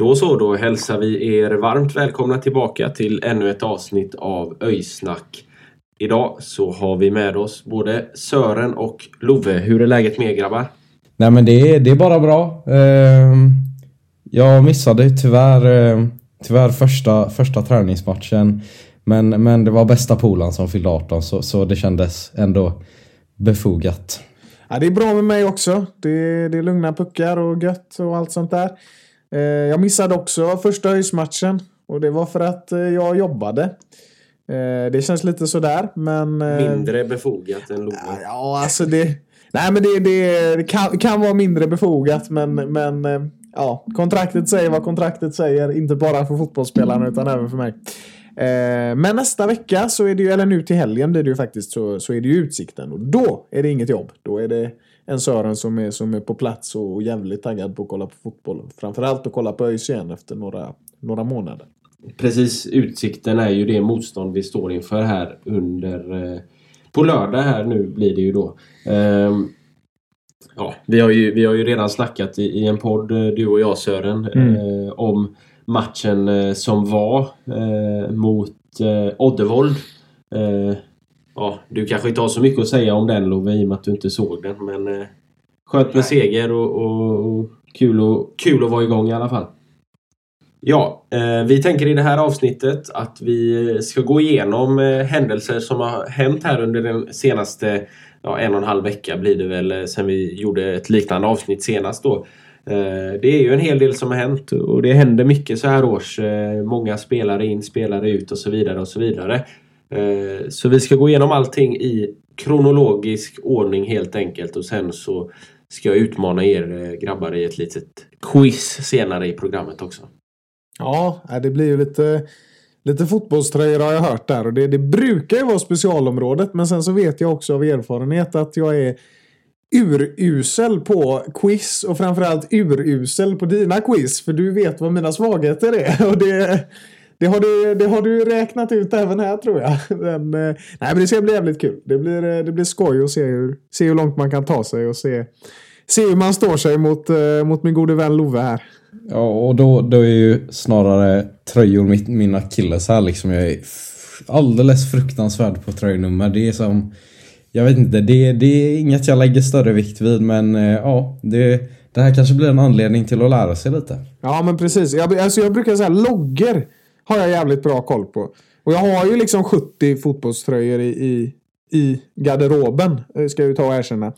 Då så, då hälsar vi er varmt välkomna tillbaka till ännu ett avsnitt av Öjsnack. Idag så har vi med oss både Sören och Love. Hur är läget med er grabbar? Nej men det är, det är bara bra. Ehm, jag missade tyvärr, eh, tyvärr första, första träningsmatchen. Men, men det var bästa polaren som fyllde 18 så, så det kändes ändå befogat. Ja, det är bra med mig också. Det, det är lugna puckar och gött och allt sånt där. Eh, jag missade också första höjsmatchen och det var för att eh, jag jobbade. Eh, det känns lite sådär, men... Mindre befogat än Love. Ja, alltså det... Nej, men det, det, det kan, kan vara mindre befogat, men, men ja, kontraktet säger vad kontraktet säger. Inte bara för fotbollsspelarna utan även för mig. Men nästa vecka, så är det ju, eller nu till helgen blir det ju faktiskt, så, så är det ju Utsikten. Och då är det inget jobb. Då är det en Sören som är, som är på plats och jävligt taggad på att kolla på fotboll. Framförallt att kolla på ÖIS igen efter några, några månader. Precis, Utsikten är ju det motstånd vi står inför här under... Eh, på lördag här nu blir det ju då. Ehm, ja, vi har ju, vi har ju redan snackat i, i en podd, eh, du och jag Sören, eh, om matchen eh, som var eh, mot eh, Oddevold. Eh, ja, du kanske inte har så mycket att säga om den Love i och med att du inte såg den men eh, skönt med seger och, och, och kul, och kul att vara igång i alla fall. Ja, eh, vi tänker i det här avsnittet att vi ska gå igenom eh, händelser som har hänt här under den senaste ja, en och en halv vecka blir det väl eh, sen vi gjorde ett liknande avsnitt senast då. Eh, det är ju en hel del som har hänt och det händer mycket så här års. Eh, många spelare in, spelare ut och så vidare och så vidare. Eh, så vi ska gå igenom allting i kronologisk ordning helt enkelt och sen så ska jag utmana er eh, grabbar i ett litet quiz senare i programmet också. Ja, eh, det blir ju lite, lite fotbollströjor har jag hört där. Och det, det brukar ju vara specialområdet. Men sen så vet jag också av erfarenhet att jag är urusel på quiz. Och framförallt urusel på dina quiz. För du vet vad mina svagheter är. Och det, det, har, du, det har du räknat ut även här tror jag. Men, eh, nej, men det ska bli jävligt kul. Det blir, eh, det blir skoj att se hur, se hur långt man kan ta sig. Och se, se hur man står sig mot, eh, mot min gode vän Love här. Ja, och då, då är ju snarare tröjor mitt, min akilles här liksom. Jag är alldeles fruktansvärd på tröjnummer. Det är som... Jag vet inte, det, det är inget jag lägger större vikt vid men ja, det, det här kanske blir en anledning till att lära sig lite. Ja, men precis. Jag, alltså jag brukar säga loggor har jag jävligt bra koll på. Och jag har ju liksom 70 fotbollströjor i, i, i garderoben, eh, ska jag ju ta och erkänna.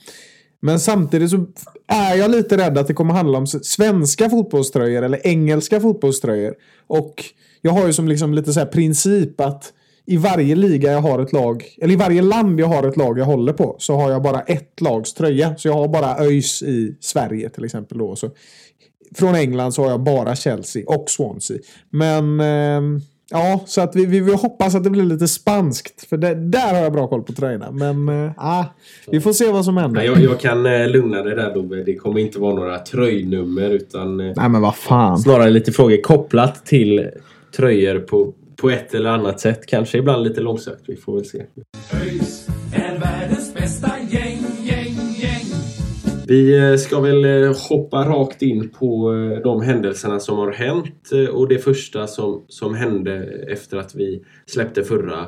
Men samtidigt så är jag lite rädd att det kommer handla om svenska fotbollströjor eller engelska fotbollströjor. Och jag har ju som liksom lite så här princip att i varje liga jag har ett lag, eller i varje land jag har ett lag jag håller på, så har jag bara ett lags tröja. Så jag har bara ÖIS i Sverige till exempel då. Så från England så har jag bara Chelsea och Swansea. Men ehm, ja, så att vi, vi, vi hoppas att det blir lite spanskt. För det, där har jag bra koll på tröjorna. Men eh, ah, vi får se vad som händer. Jag, jag kan eh, lugna dig där Love. Det kommer inte vara några tröjnummer utan eh, Nej men vad fan. snarare lite frågor kopplat till tröjor på, på ett eller annat sätt. Kanske ibland lite långsökt. Vi får väl se. ÖIS Vi eh, ska väl eh, hoppa rakt in på eh, de händelserna som har hänt och det första som, som hände efter att vi släppte förra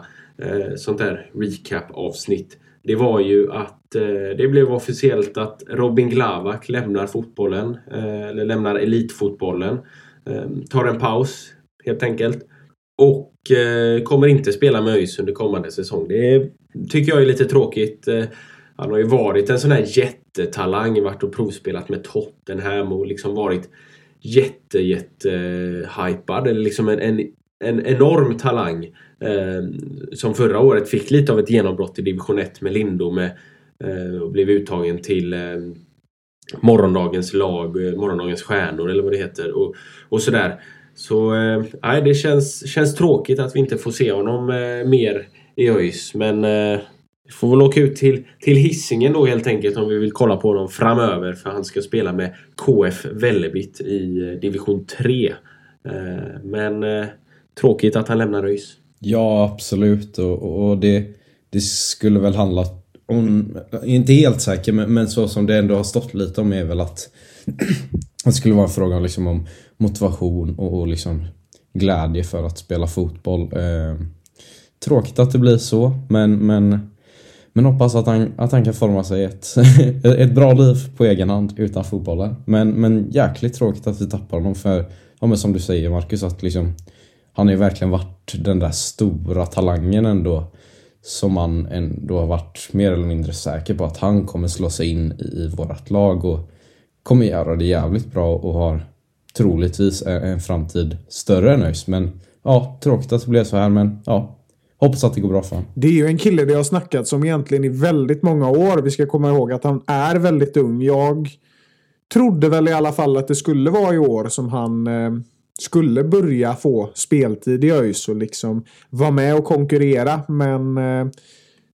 eh, sånt där recap-avsnitt. det var ju att eh, det blev officiellt att Robin Glavak lämnar fotbollen, eh, eller lämnar elitfotbollen. Eh, tar en paus helt enkelt. Och eh, kommer inte spela med ÖIS under kommande säsong. Det tycker jag är lite tråkigt. Eh, han har ju varit en sån här jättetalang, varit och provspelat med Tottenham och liksom varit jätte, jätte eh, hypad. Eller liksom en, en, en enorm talang. Eh, som förra året fick lite av ett genombrott i division 1 med Lindome. Eh, och blev uttagen till eh, morgondagens lag, eh, morgondagens stjärnor eller vad det heter. Och, och sådär. Så eh, det känns, känns tråkigt att vi inte får se honom eh, mer i ÖIS. Men eh, vi får väl åka ut till, till hissingen då helt enkelt om vi vill kolla på honom framöver. För han ska spela med KF Vällebit i eh, division 3. Eh, men eh, tråkigt att han lämnar ÖIS. Ja, absolut. Och, och det, det skulle väl handla om, inte helt säker, men, men så som det ändå har stått lite om är väl att det skulle vara en fråga liksom om motivation och, och liksom glädje för att spela fotboll. Eh, tråkigt att det blir så, men, men, men hoppas att han, att han kan forma sig ett, ett bra liv på egen hand utan fotbollen. Men, men jäkligt tråkigt att vi tappar honom för, ja, men som du säger Marcus, att liksom han har ju verkligen varit den där stora talangen ändå. Som man ändå har varit mer eller mindre säker på att han kommer slå sig in i vårt lag och kommer göra det jävligt bra och har troligtvis en framtid större än ÖIS. Men ja, tråkigt att det blev så här men ja, hoppas att det går bra för honom. Det är ju en kille det har snackats om egentligen i väldigt många år. Vi ska komma ihåg att han är väldigt ung. Jag trodde väl i alla fall att det skulle vara i år som han eh, skulle börja få speltid i ÖIS och liksom vara med och konkurrera. Men eh,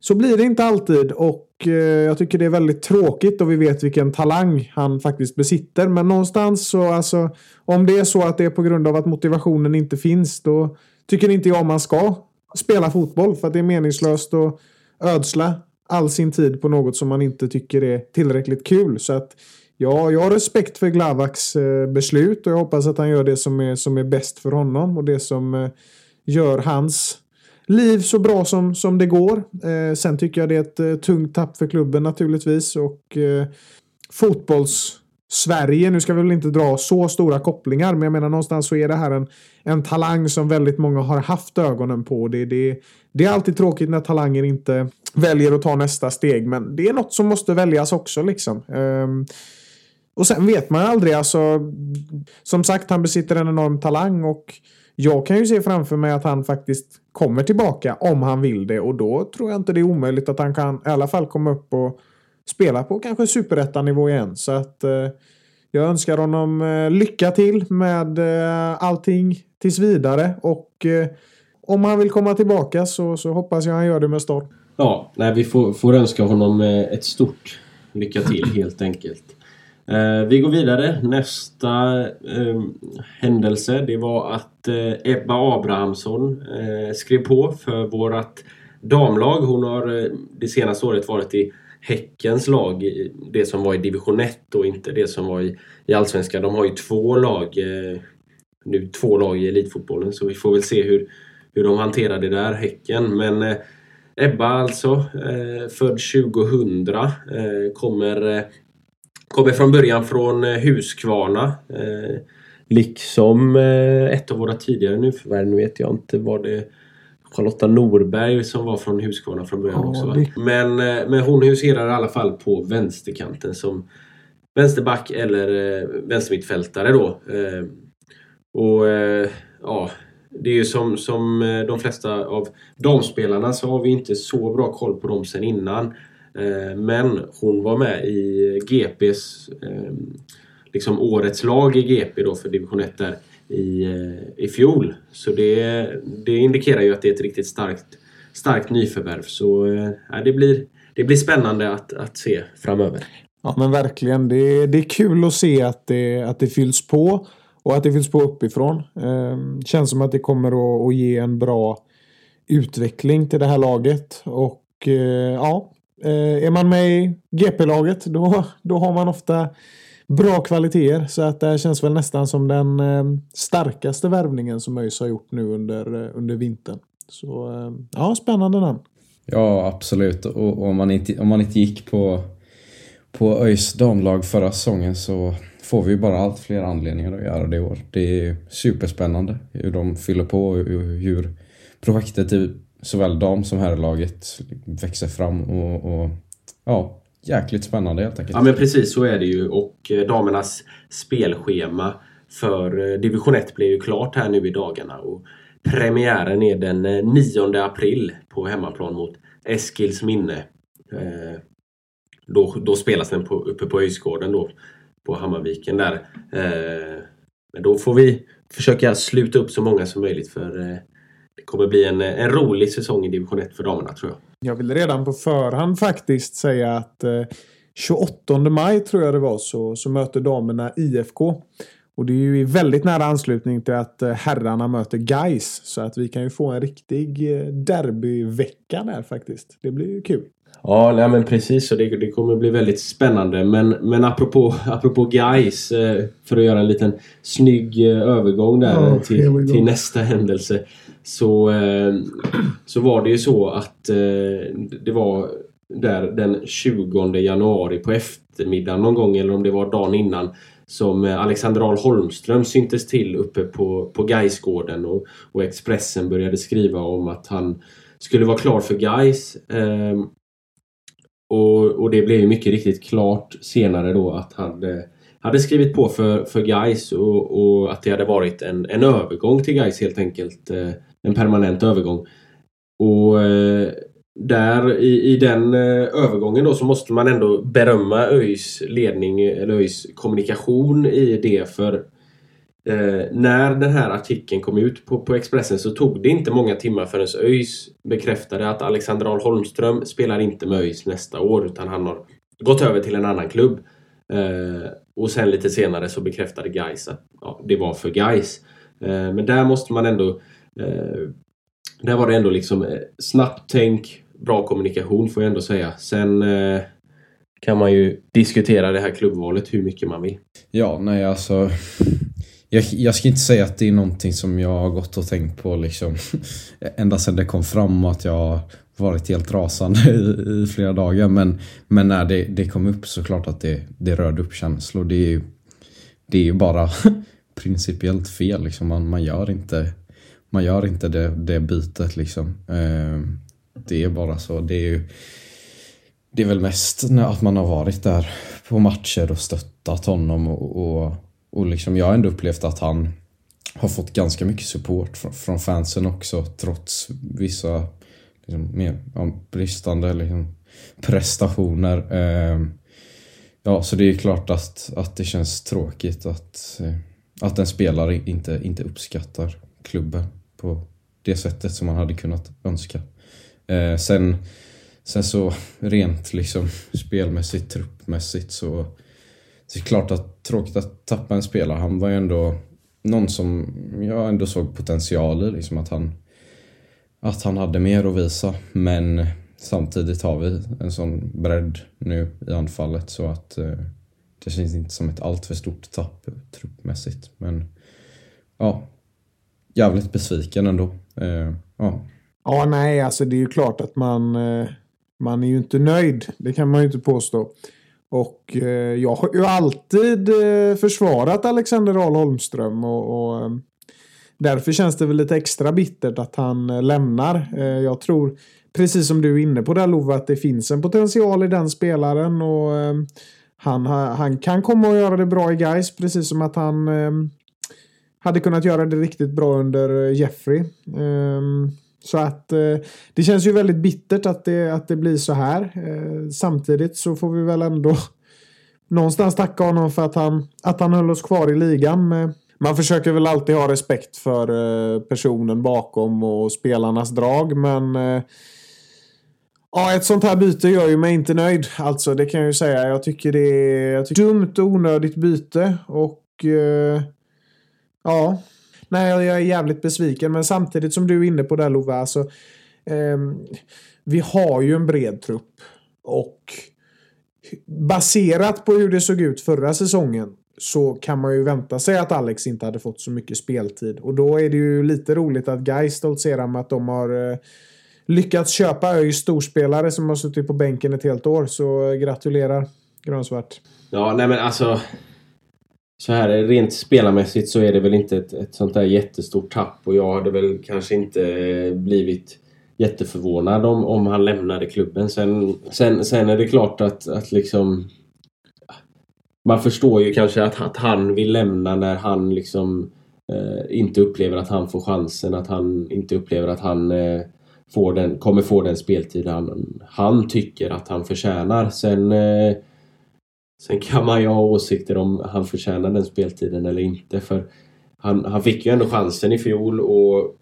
så blir det inte alltid och eh, jag tycker det är väldigt tråkigt och vi vet vilken talang han faktiskt besitter. Men någonstans så alltså om det är så att det är på grund av att motivationen inte finns då tycker inte jag man ska spela fotboll för att det är meningslöst att ödsla all sin tid på något som man inte tycker är tillräckligt kul. Så att ja, jag har respekt för Glavaks eh, beslut och jag hoppas att han gör det som är, som är bäst för honom och det som eh, gör hans liv så bra som, som det går. Eh, sen tycker jag det är ett eh, tungt tapp för klubben naturligtvis och eh, fotbolls Sverige, nu ska vi väl inte dra så stora kopplingar, men jag menar någonstans så är det här en, en talang som väldigt många har haft ögonen på. Det, det, det är alltid tråkigt när talanger inte väljer att ta nästa steg, men det är något som måste väljas också liksom. Um, och sen vet man aldrig, alltså. Som sagt, han besitter en enorm talang och jag kan ju se framför mig att han faktiskt kommer tillbaka om han vill det och då tror jag inte det är omöjligt att han kan i alla fall komma upp och spela på kanske superettanivå igen. Så att eh, jag önskar honom eh, lycka till med eh, allting tills vidare och eh, om han vill komma tillbaka så, så hoppas jag han gör det med storm. Ja, nej, vi får, får önska honom eh, ett stort lycka till helt enkelt. Eh, vi går vidare. Nästa eh, händelse det var att Ebba Abrahamsson skrev på för vårat damlag. Hon har det senaste året varit i Häckens lag, det som var i division 1 och inte det som var i, i Allsvenskan. De har ju två lag eh, nu två lag i elitfotbollen så vi får väl se hur, hur de hanterar det där, Häcken. Men eh, Ebba alltså, eh, född 2000, eh, kommer, eh, kommer från början från eh, Huskvarna. Eh, liksom eh, ett av våra tidigare nyförvärv, nu vet jag inte vad det Charlotta Norberg som var från Huskvarna från början Ja, också. Va? Men, eh, men hon huserar i alla fall på vänsterkanten som vänsterback eller eh, vänstermittfältare då. Eh, och eh, ja, det är ju som, som de flesta av damspelarna så har vi inte så bra koll på dem sen innan. Men hon var med i GPs, liksom årets lag i GP då för division 1 där i, eh, i fjol. Så det, det indikerar ju att det är ett riktigt starkt, starkt nyförvärv. Så eh, ja, det, blir, det blir spännande att, att se framöver. Ja men verkligen. Det är, det är kul att se att det, att det fylls på. Och att det fylls på uppifrån. Eh, känns som att det kommer att, att ge en bra utveckling till det här laget. Och eh, ja, eh, är man med i GP-laget då, då har man ofta bra kvaliteter. Så att det här känns väl nästan som den eh, starkaste värvningen som ÖIS har gjort nu under, eh, under vintern. Så eh, ja, spännande namn. Ja, absolut. Och, och om, man inte, om man inte gick på, på ÖIS damlag förra säsongen så får vi ju bara allt fler anledningar att göra det i år. Det är superspännande hur de fyller på och hur projektet i såväl dam som herrlaget växer fram och, och ja, jäkligt spännande helt enkelt. Ja men precis så är det ju och eh, damernas spelschema för eh, division 1 blir ju klart här nu i dagarna. Och premiären är den eh, 9 april på hemmaplan mot Eskils minne. Då, då spelas den på, uppe på Öjsgården då på Hammarviken där. Men då får vi försöka sluta upp så många som möjligt för det kommer bli en, en rolig säsong i division 1 för damerna tror jag. Jag vill redan på förhand faktiskt säga att eh, 28 maj tror jag det var så, så möter damerna IFK. Och det är ju i väldigt nära anslutning till att eh, herrarna möter Guys Så att vi kan ju få en riktig eh, derbyvecka där faktiskt. Det blir ju kul. Ja, nej, men precis. Så det, det kommer bli väldigt spännande. Men, men apropå, apropå guys eh, för att göra en liten snygg övergång där oh, till, till nästa händelse så, eh, så var det ju så att eh, det var där den 20 januari på eftermiddagen någon gång eller om det var dagen innan som eh, Alexander Ahl Holmström syntes till uppe på, på Gaisgården och, och Expressen började skriva om att han skulle vara klar för Gais. Eh, och, och det blev mycket riktigt klart senare då att han eh, hade skrivit på för, för Gais och, och att det hade varit en, en övergång till Gais helt enkelt. Eh, en permanent övergång. Och eh, där i, i den eh, övergången då så måste man ändå berömma ÖIS ledning eller ÖIS kommunikation i det för eh, när den här artikeln kom ut på, på Expressen så tog det inte många timmar förrän ÖIS bekräftade att Alexander Ahl Holmström spelar inte med ÖIS nästa år utan han har gått över till en annan klubb. Eh, och sen lite senare så bekräftade Gais att ja, det var för Gais. Eh, men där måste man ändå Eh, där var det ändå liksom eh, snabbt tänk, bra kommunikation får jag ändå säga. Sen eh, kan man ju diskutera det här klubbvalet hur mycket man vill. Ja, nej alltså. Jag, jag ska inte säga att det är någonting som jag har gått och tänkt på liksom ända sedan det kom fram att jag har varit helt rasande i, i flera dagar. Men, men när det, det kom upp så klart att det, det rörde upp känslor. Det är ju, det är ju bara principiellt fel. Liksom. Man, man gör inte man gör inte det, det bytet liksom. Eh, det är bara så. Det är ju det är väl mest att man har varit där på matcher och stöttat honom och, och, och liksom jag har ändå upplevt att han har fått ganska mycket support från, från fansen också trots vissa liksom, mer, ja, bristande liksom, prestationer. Eh, ja, så det är klart att, att det känns tråkigt att, eh, att en spelare inte, inte uppskattar klubben på det sättet som man hade kunnat önska. Eh, sen, sen så rent liksom spelmässigt, truppmässigt så det är klart att tråkigt att tappa en spelare. Han var ju ändå någon som jag ändå såg potential i. Liksom att, han, att han hade mer att visa. Men samtidigt har vi en sån bredd nu i anfallet så att eh, det känns inte som ett alltför stort tapp truppmässigt. Men ja, jävligt besviken ändå. Eh, ja. ja, nej, alltså det är ju klart att man, eh, man är ju inte nöjd. Det kan man ju inte påstå. Och eh, jag har ju alltid eh, försvarat Alexander Ahl Holmström och, och eh, därför känns det väl lite extra bittert att han eh, lämnar. Eh, jag tror, precis som du är inne på där Love, att det finns en potential i den spelaren och eh, han, han kan komma och göra det bra i guys precis som att han hade kunnat göra det riktigt bra under eh, Jeffrey. Um, så att uh, det känns ju väldigt bittert att det, att det blir så här. Uh, samtidigt så får vi väl ändå någonstans tacka honom för att han, att han höll oss kvar i ligan. Uh, man försöker väl alltid ha respekt för personen bakom och spelarnas drag men Ja, ett sånt här byte gör ju mig inte nöjd. Alltså, det kan jag ju säga. Jag tycker det är ett dumt och onödigt byte. Och Ja, nej jag är jävligt besviken. Men samtidigt som du är inne på det Love, alltså. Eh, vi har ju en bred trupp. Och baserat på hur det såg ut förra säsongen så kan man ju vänta sig att Alex inte hade fått så mycket speltid. Och då är det ju lite roligt att Gais stoltserar med att de har eh, lyckats köpa ÖIS storspelare som har suttit på bänken ett helt år. Så eh, gratulerar grönsvart. Ja, nej men alltså. Så här rent spelarmässigt så är det väl inte ett, ett sånt där jättestort tapp och jag hade väl kanske inte eh, blivit jätteförvånad om, om han lämnade klubben. Sen, sen, sen är det klart att, att liksom man förstår ju kanske att, att han vill lämna när han liksom eh, inte upplever att han får chansen, att han inte upplever att han eh, får den, kommer få den speltid han, han tycker att han förtjänar. Sen, eh, sen kan man ju ha åsikter om han förtjänar den speltiden eller inte. För han, han fick ju ändå chansen i fjol och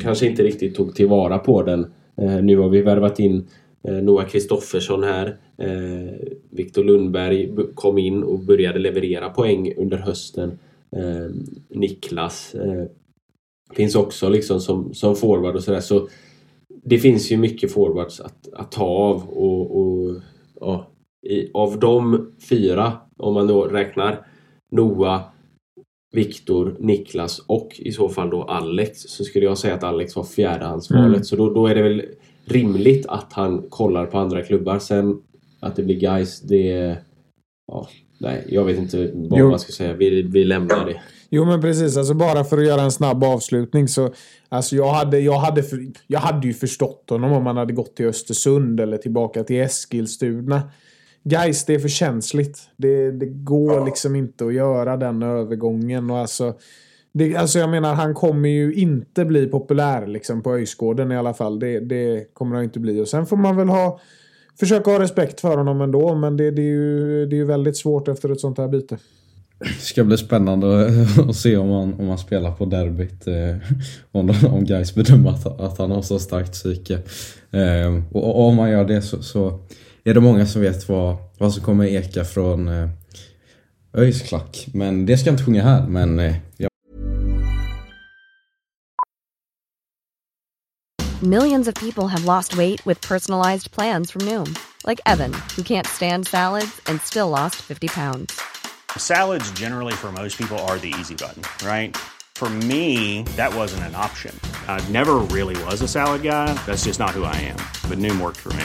kanske inte riktigt tog tillvara på den. Eh, nu har vi värvat in eh, Noah Kristoffersson här. Eh, Viktor Lundberg kom in och började leverera poäng under hösten. Eh, Niklas eh, finns också liksom som, som forward och sådär. Så det finns ju mycket forwards att, att ta av och, och ja, i, av de fyra, om man då räknar Noah, Viktor, Niklas och i så fall då Alex så skulle jag säga att Alex var fjärdehandsvalet. Mm. Så då, då är det väl rimligt att han kollar på andra klubbar. Sen att det blir guys det... Ja, nej, jag vet inte vad jo. man ska säga. Vi, vi lämnar det. Jo men precis, alltså bara för att göra en snabb avslutning så Alltså jag hade, jag, hade jag hade ju förstått honom om han hade gått till Östersund eller tillbaka till Eskilstuna. Guys, det är för känsligt. Det, det går liksom inte att göra den övergången. Och alltså, det, alltså jag menar, han kommer ju inte bli populär liksom på Öjsgården i alla fall. Det, det kommer han inte bli. Och sen får man väl ha försöka ha respekt för honom ändå. Men det, det, är ju, det är väldigt svårt efter ett sånt här byte. Det ska bli spännande att se om han, om han spelar på derbyt. Eh, om, om guys bedömer att, att han har så starkt psyke. Eh, och, och, om man gör det så, så, är det många som vet vad, vad som kommer eka från eh, ÖIS klack. Men det ska jag inte sjunga här. Men eh, ja. Millions of people have lost weight with personalized plans from Noom. Like Evan, who can't stand salads and still lost 50 pounds. Salads, generally, for most people, are the easy button, right? For me, that wasn't an option. I never really was a salad guy. That's just not who I am. But Noom worked for me.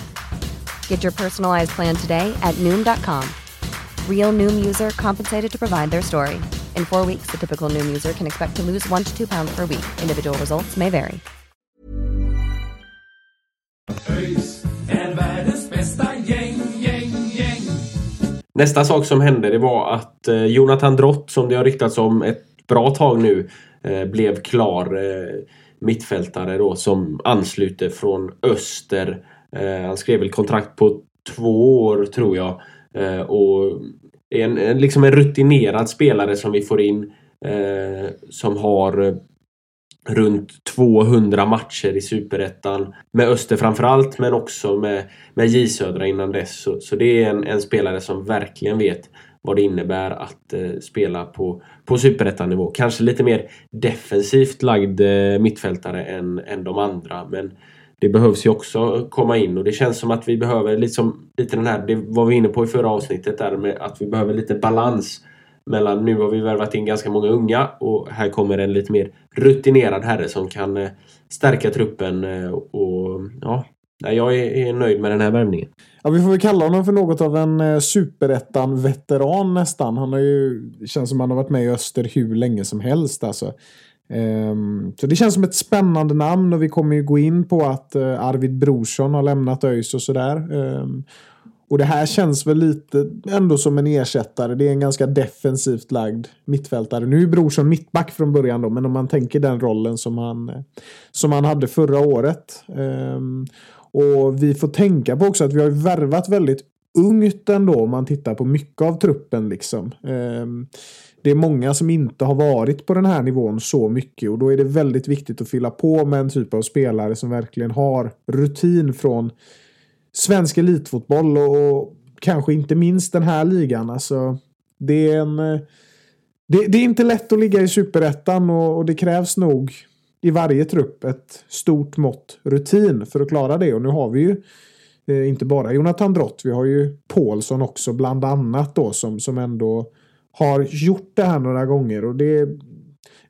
Get your personalized plan today at Noom.com. Real Noom user compensated to provide their story. In four weeks, the typical Noom user can expect to lose one to two pounds per week. Individual results may vary. Nästa sak som hände det var att eh, Jonathan Drott som det har ryktats om ett bra tag nu eh, blev klar eh, mittfältare då som ansluter från öster. Eh, han skrev väl kontrakt på två år tror jag. Eh, och en, en, liksom en rutinerad spelare som vi får in eh, som har runt 200 matcher i Superettan. Med Öster framförallt men också med, med J Södra innan dess. Så, så det är en, en, spelare som verkligen vet vad det innebär att eh, spela på, på Superettan-nivå. Kanske lite mer defensivt lagd eh, mittfältare än, än de andra. Men det behövs ju också komma in och det känns som att vi behöver liksom, lite den här, det var vi inne på i förra avsnittet där med att vi behöver lite balans mellan nu har vi värvat in ganska många unga och här kommer en lite mer rutinerad herre som kan eh, stärka truppen eh, och ja, jag är nöjd med den här värvningen. Ja, vi får väl kalla honom för något av en eh, superettan-veteran nästan. Han har ju, känns som han har varit med i Öster hur länge som helst alltså. Ehm, så det känns som ett spännande namn och vi kommer ju gå in på att eh, Arvid Brorsson har lämnat ÖIS och sådär. Ehm, och det här känns väl lite ändå som en ersättare. Det är en ganska defensivt lagd mittfältare. Nu är Brorsson mittback från början då, men om man tänker den rollen som han, eh, som han hade förra året. Ehm, och vi får tänka på också att vi har värvat väldigt ungt ändå om man tittar på mycket av truppen. Liksom. Det är många som inte har varit på den här nivån så mycket och då är det väldigt viktigt att fylla på med en typ av spelare som verkligen har rutin från svensk elitfotboll och kanske inte minst den här ligan. Alltså, det är en... Eh, det, det är inte lätt att ligga i superettan och, och det krävs nog i varje trupp ett stort mått rutin för att klara det. Och nu har vi ju eh, inte bara Jonathan Drott, vi har ju Paulsson också bland annat då som, som ändå har gjort det här några gånger. Och det,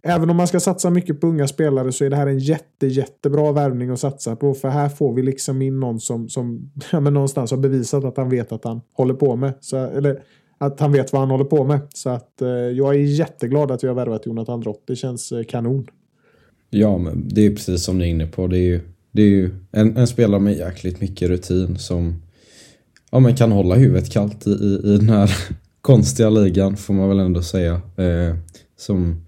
även om man ska satsa mycket på unga spelare så är det här en jätte, jättebra värvning att satsa på. För här får vi liksom in någon som, som ja, men någonstans har bevisat att han vet att han håller på med. Så, eller att han vet vad han håller på med. Så att eh, jag är jätteglad att vi har värvat Jonathan Drott. Det känns eh, kanon. Ja, men det är precis som ni är inne på. Det är ju, det är ju en, en spelare med jäkligt mycket rutin som ja, men kan hålla huvudet kallt i, i, i den här konstiga ligan, får man väl ändå säga. Eh, som,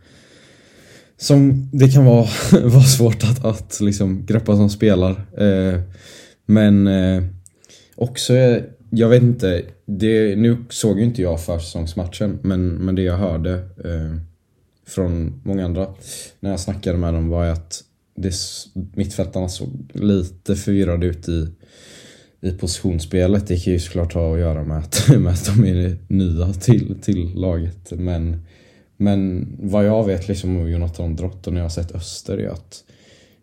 som det kan vara, vara svårt att, att liksom greppa som spelar. Eh, men eh, också, eh, jag vet inte, det, nu såg ju inte jag försäsongsmatchen, men, men det jag hörde eh, från många andra när jag snackade med dem var att det, mittfältarna såg lite förvirrade ut i, i positionsspelet. Det kan ju såklart ha att göra med att, med att de är nya till, till laget. Men, men vad jag vet liksom om Jonathan Drott och när jag har sett Öster är att,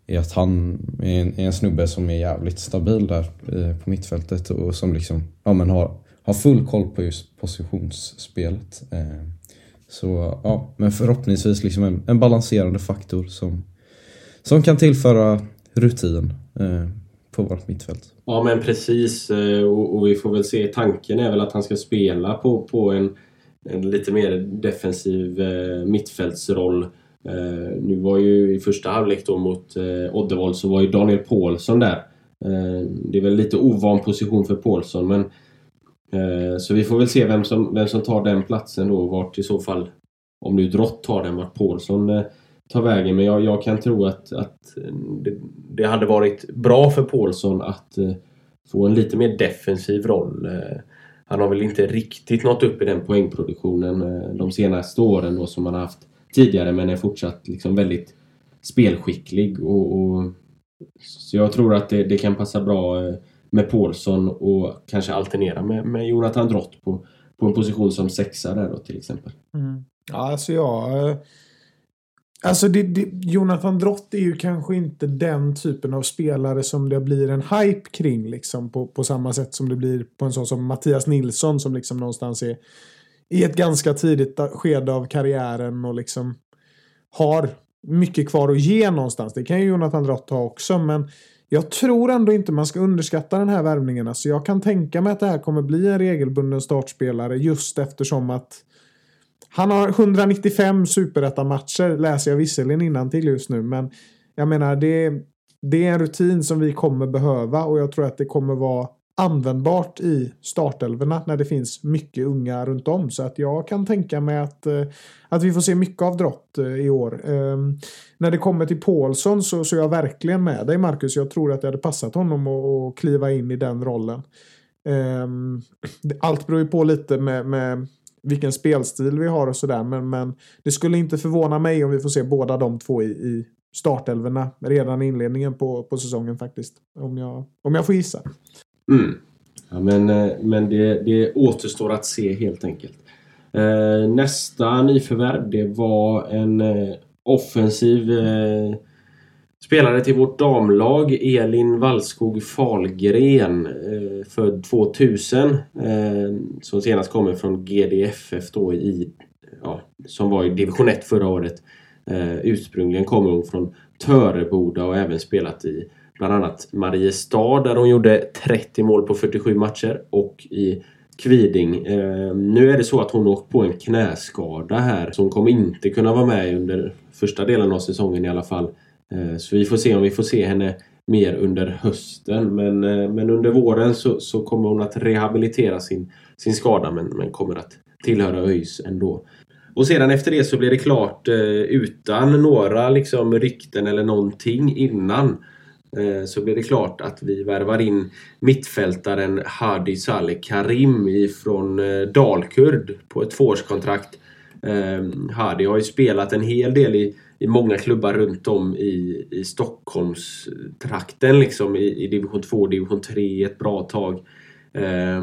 är att han är en, är en snubbe som är jävligt stabil där eh, på mittfältet och som liksom ja, men har, har full koll på just positionsspelet. Eh, så ja, men förhoppningsvis liksom en, en balanserande faktor som, som kan tillföra rutin eh, på vårt mittfält. Ja men precis eh, och, och vi får väl se. Tanken är väl att han ska spela på, på en, en lite mer defensiv eh, mittfältsroll. Eh, nu var ju i första halvlek då mot eh, Oddevold så var ju Daniel Paulsson där. Eh, det är väl lite ovan position för Paulsson men eh, så vi får väl se vem som, vem som tar den platsen då och vart i så fall om nu Drott tar den, vart Paulsson eh, ta vägen. Men jag, jag kan tro att, att eh, det, det hade varit bra för Paulsson att eh, få en lite mer defensiv roll. Eh, han har väl inte riktigt nått upp i den poängproduktionen de senaste åren då, som han har haft tidigare men är fortsatt liksom väldigt spelskicklig. Och, och, så jag tror att det, det kan passa bra med Paulsson och kanske alternera med, med Jonathan Drott på, på en position som sexa där då till exempel. Mm. Ja, alltså jag... Alltså det, det, Jonathan Drott är ju kanske inte den typen av spelare som det blir en hype kring liksom på, på samma sätt som det blir på en sån som Mattias Nilsson som liksom någonstans är i ett ganska tidigt skede av karriären och liksom har mycket kvar att ge någonstans. Det kan ju Jonathan Drott ha också men jag tror ändå inte man ska underskatta den här värvningen. Alltså jag kan tänka mig att det här kommer bli en regelbunden startspelare just eftersom att han har 195 superettamatcher läser jag visserligen till just nu, men jag menar det, det är en rutin som vi kommer behöva och jag tror att det kommer vara användbart i startelverna när det finns mycket unga runt om. Så att jag kan tänka mig att, eh, att vi får se mycket av Drott eh, i år. Um, när det kommer till Paulsson så, så är jag verkligen med dig Marcus. Jag tror att det hade passat honom att, att kliva in i den rollen. Um, allt beror ju på lite med, med vilken spelstil vi har och sådär. Men, men det skulle inte förvåna mig om vi får se båda de två i, i startelverna redan i inledningen på, på säsongen faktiskt. Om jag, om jag får gissa. Mm. Ja, men eh, men det, det återstår att se helt enkelt. Eh, nästa nyförvärv det var en eh, offensiv eh, spelare till vårt damlag. Elin Wallskog Falgren. Eh, född 2000. Eh, som senast kommer från GDFF då i, ja, som var i division 1 förra året. Eh, ursprungligen kommer hon från Töreboda och även spelat i bland annat Mariestad där hon gjorde 30 mål på 47 matcher och i Kviding. Eh, nu är det så att hon åkt på en knäskada här så hon kommer inte kunna vara med under första delen av säsongen i alla fall. Eh, så vi får se om vi får se henne mer under hösten. Men, eh, men under våren så, så kommer hon att rehabilitera sin, sin skada men, men kommer att tillhöra ÖIS ändå. Och sedan efter det så blir det klart eh, utan några liksom rykten eller någonting innan eh, så blir det klart att vi värvar in mittfältaren Hadi Saleh Karim ifrån eh, Dalkurd på ett tvåårskontrakt. Eh, Hadi har ju spelat en hel del i, i många klubbar runt om i, i Stockholmstrakten liksom i, i division 2 division 3 ett bra tag. Eh,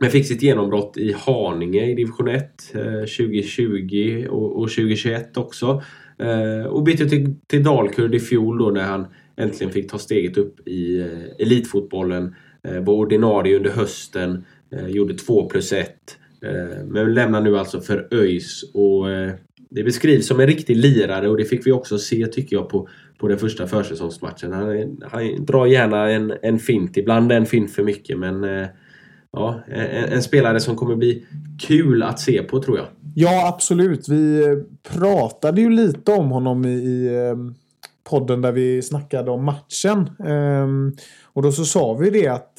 men fick sitt genombrott i Haninge i division 1 eh, 2020 och, och 2021 också. Eh, och bytte till, till Dalkurd i fjol då när han äntligen fick ta steget upp i eh, elitfotbollen. Eh, var ordinarie under hösten, eh, gjorde 2 plus 1. Eh, men lämnar nu alltså för ÖIS och eh, det beskrivs som en riktig lirare och det fick vi också se tycker jag på, på den första försäsongsmatchen. Han, han drar gärna en, en fint, ibland en fint för mycket men eh, ja, en, en, spelare som kommer bli kul att se på tror jag. Ja, absolut. Vi pratade ju lite om honom i, i ehm, podden där vi snackade om matchen. Ehm, och då så sa vi det att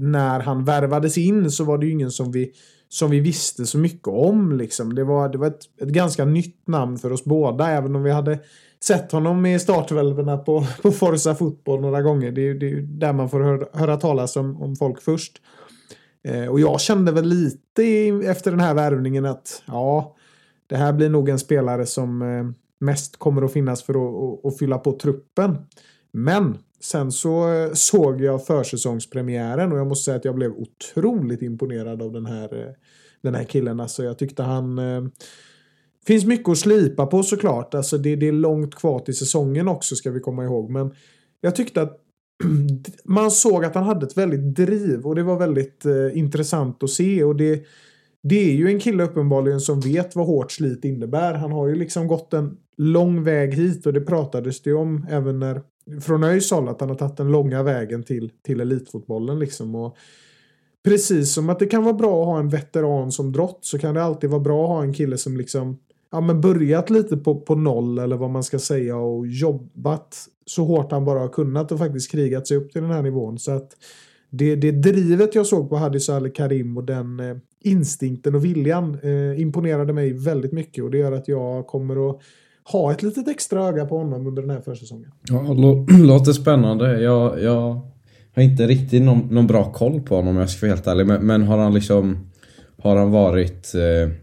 när han värvades in så var det ju ingen som vi, som vi visste så mycket om. Liksom. Det var, det var ett, ett ganska nytt namn för oss båda, även om vi hade sett honom i startvälvorna på, på Forza Fotboll några gånger. Det är ju det är där man får höra, höra talas om, om folk först. Eh, och jag kände väl lite efter den här värvningen att ja, det här blir nog en spelare som eh, mest kommer att finnas för att, att, att fylla på truppen. Men sen så eh, såg jag försäsongspremiären och jag måste säga att jag blev otroligt imponerad av den här, eh, den här killen. Alltså jag tyckte han... Eh, finns mycket att slipa på såklart. Alltså det, det är långt kvar till säsongen också ska vi komma ihåg. Men jag tyckte att man såg att han hade ett väldigt driv och det var väldigt eh, intressant att se. Och det, det är ju en kille uppenbarligen som vet vad hårt slit innebär. Han har ju liksom gått en lång väg hit och det pratades det om även när från ÖIS håll att han har tagit den långa vägen till, till elitfotbollen liksom. Och precis som att det kan vara bra att ha en veteran som drott så kan det alltid vara bra att ha en kille som liksom ja, men börjat lite på, på noll eller vad man ska säga och jobbat så hårt han bara har kunnat och faktiskt krigat sig upp till den här nivån. Så att det, det drivet jag såg på Hadis Al Karim och den eh, instinkten och viljan eh, imponerade mig väldigt mycket och det gör att jag kommer att ha ett litet extra öga på honom under den här försäsongen. Ja, låter spännande. Jag, jag har inte riktigt någon, någon, bra koll på honom om jag ska vara helt ärlig. Men, men har han liksom har han varit eh,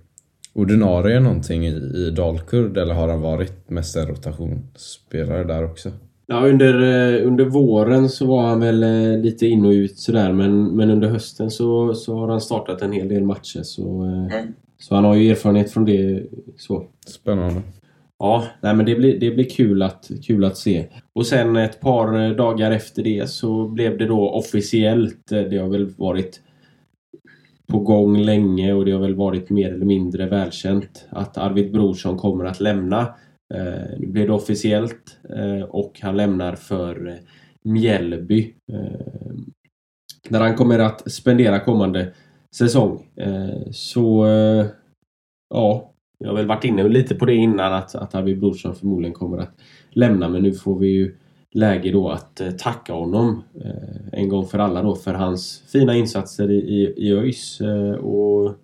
ordinarie någonting i, i Dalkurd eller har han varit mest en rotationsspelare där också? Ja, under, eh, under våren så var han väl eh, lite in och ut sådär men, men under hösten så, så har han startat en hel del matcher så, eh, mm. så han har ju erfarenhet från det. Så. Spännande. Ja, nej men det blir, det blir kul, att, kul att se. Och sen ett par eh, dagar efter det så blev det då officiellt. Eh, det har väl varit på gång länge och det har väl varit mer eller mindre välkänt att Arvid Brorsson kommer att lämna. Eh, nu blev det officiellt och han lämnar för Mjällby. Där han kommer att spendera kommande säsong. Så ja, jag har väl varit inne lite på det innan att, att Arvid Brorsson förmodligen kommer att lämna men nu får vi ju läge då att eh, tacka honom eh, en gång för alla då för hans fina insatser i, i, i ÖIS eh, och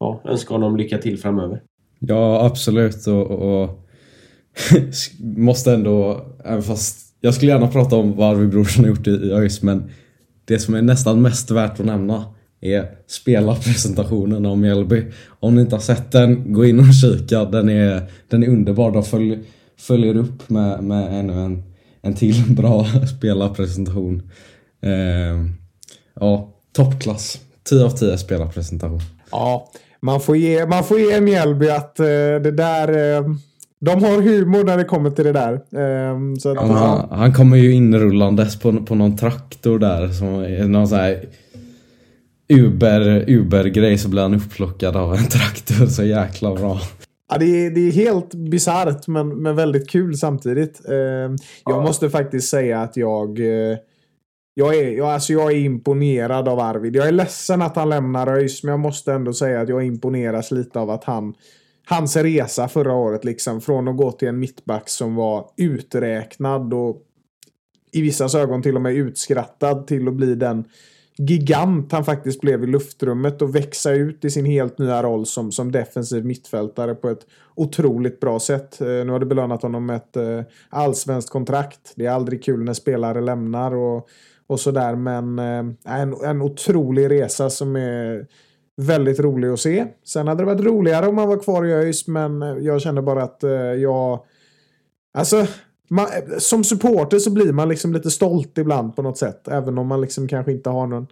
ja, önska honom lycka till framöver. Ja, absolut och, och måste ändå, även fast jag skulle gärna prata om vad Arvid Brorsson har gjort i, i ÖIS men det som är nästan mest värt att nämna är spelarpresentationen av Mjällby. Om ni inte har sett den, gå in och kika. Den är, den är underbar. De följer, följer upp med, med ännu en en till bra spelarpresentation. Eh, ja, toppklass. 10 av 10 spelarpresentation. Ja, man får ge, man får ge Mjällby att eh, det där... Eh, de har humor när det kommer till det där. Så att, han, han, kommer ju inrullandes på, på någon traktor där. Som någon sån här Uber, Uber-grej så blir han upplockad av en traktor. Så jäkla bra. Ja, det, är, det är helt bisarrt men, men väldigt kul samtidigt. Eh, jag ja. måste faktiskt säga att jag... Eh, jag, är, jag, alltså jag är imponerad av Arvid. Jag är ledsen att han lämnar ÖIS men jag måste ändå säga att jag imponeras lite av att han... Hans resa förra året liksom från att gå till en mittback som var uträknad och i vissa ögon till och med utskrattad till att bli den gigant han faktiskt blev i luftrummet och växa ut i sin helt nya roll som, som defensiv mittfältare på ett otroligt bra sätt. Eh, nu har det belönat honom med ett eh, allsvenskt kontrakt. Det är aldrig kul när spelare lämnar och, och sådär men eh, en, en otrolig resa som är väldigt rolig att se. Sen hade det varit roligare om han var kvar i ÖIS men eh, jag känner bara att eh, jag Alltså, man, som supporter så blir man liksom lite stolt ibland på något sätt. Även om man liksom kanske inte har någon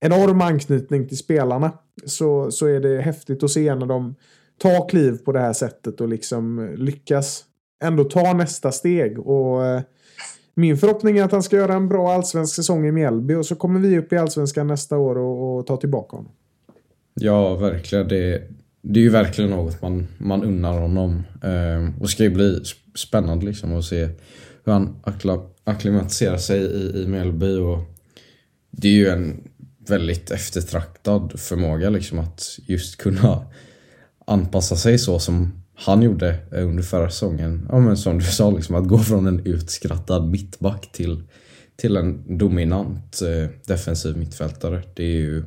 enorm anknytning till spelarna. Så, så är det häftigt att se när de tar kliv på det här sättet och liksom lyckas ändå ta nästa steg. Och eh, min förhoppning är att han ska göra en bra allsvensk säsong i Mjällby och så kommer vi upp i allsvenskan nästa år och, och ta tillbaka honom. Ja, verkligen. Det, det är ju verkligen något man, man unnar honom. Eh, och ska ju bli spännande liksom att se hur han akklimatiserar sig i, i Mjällby. Och det är ju en väldigt eftertraktad förmåga liksom att just kunna anpassa sig så som han gjorde under förra säsongen. Ja men som du sa, liksom, att gå från en utskrattad mittback till, till en dominant eh, defensiv mittfältare. Det är ju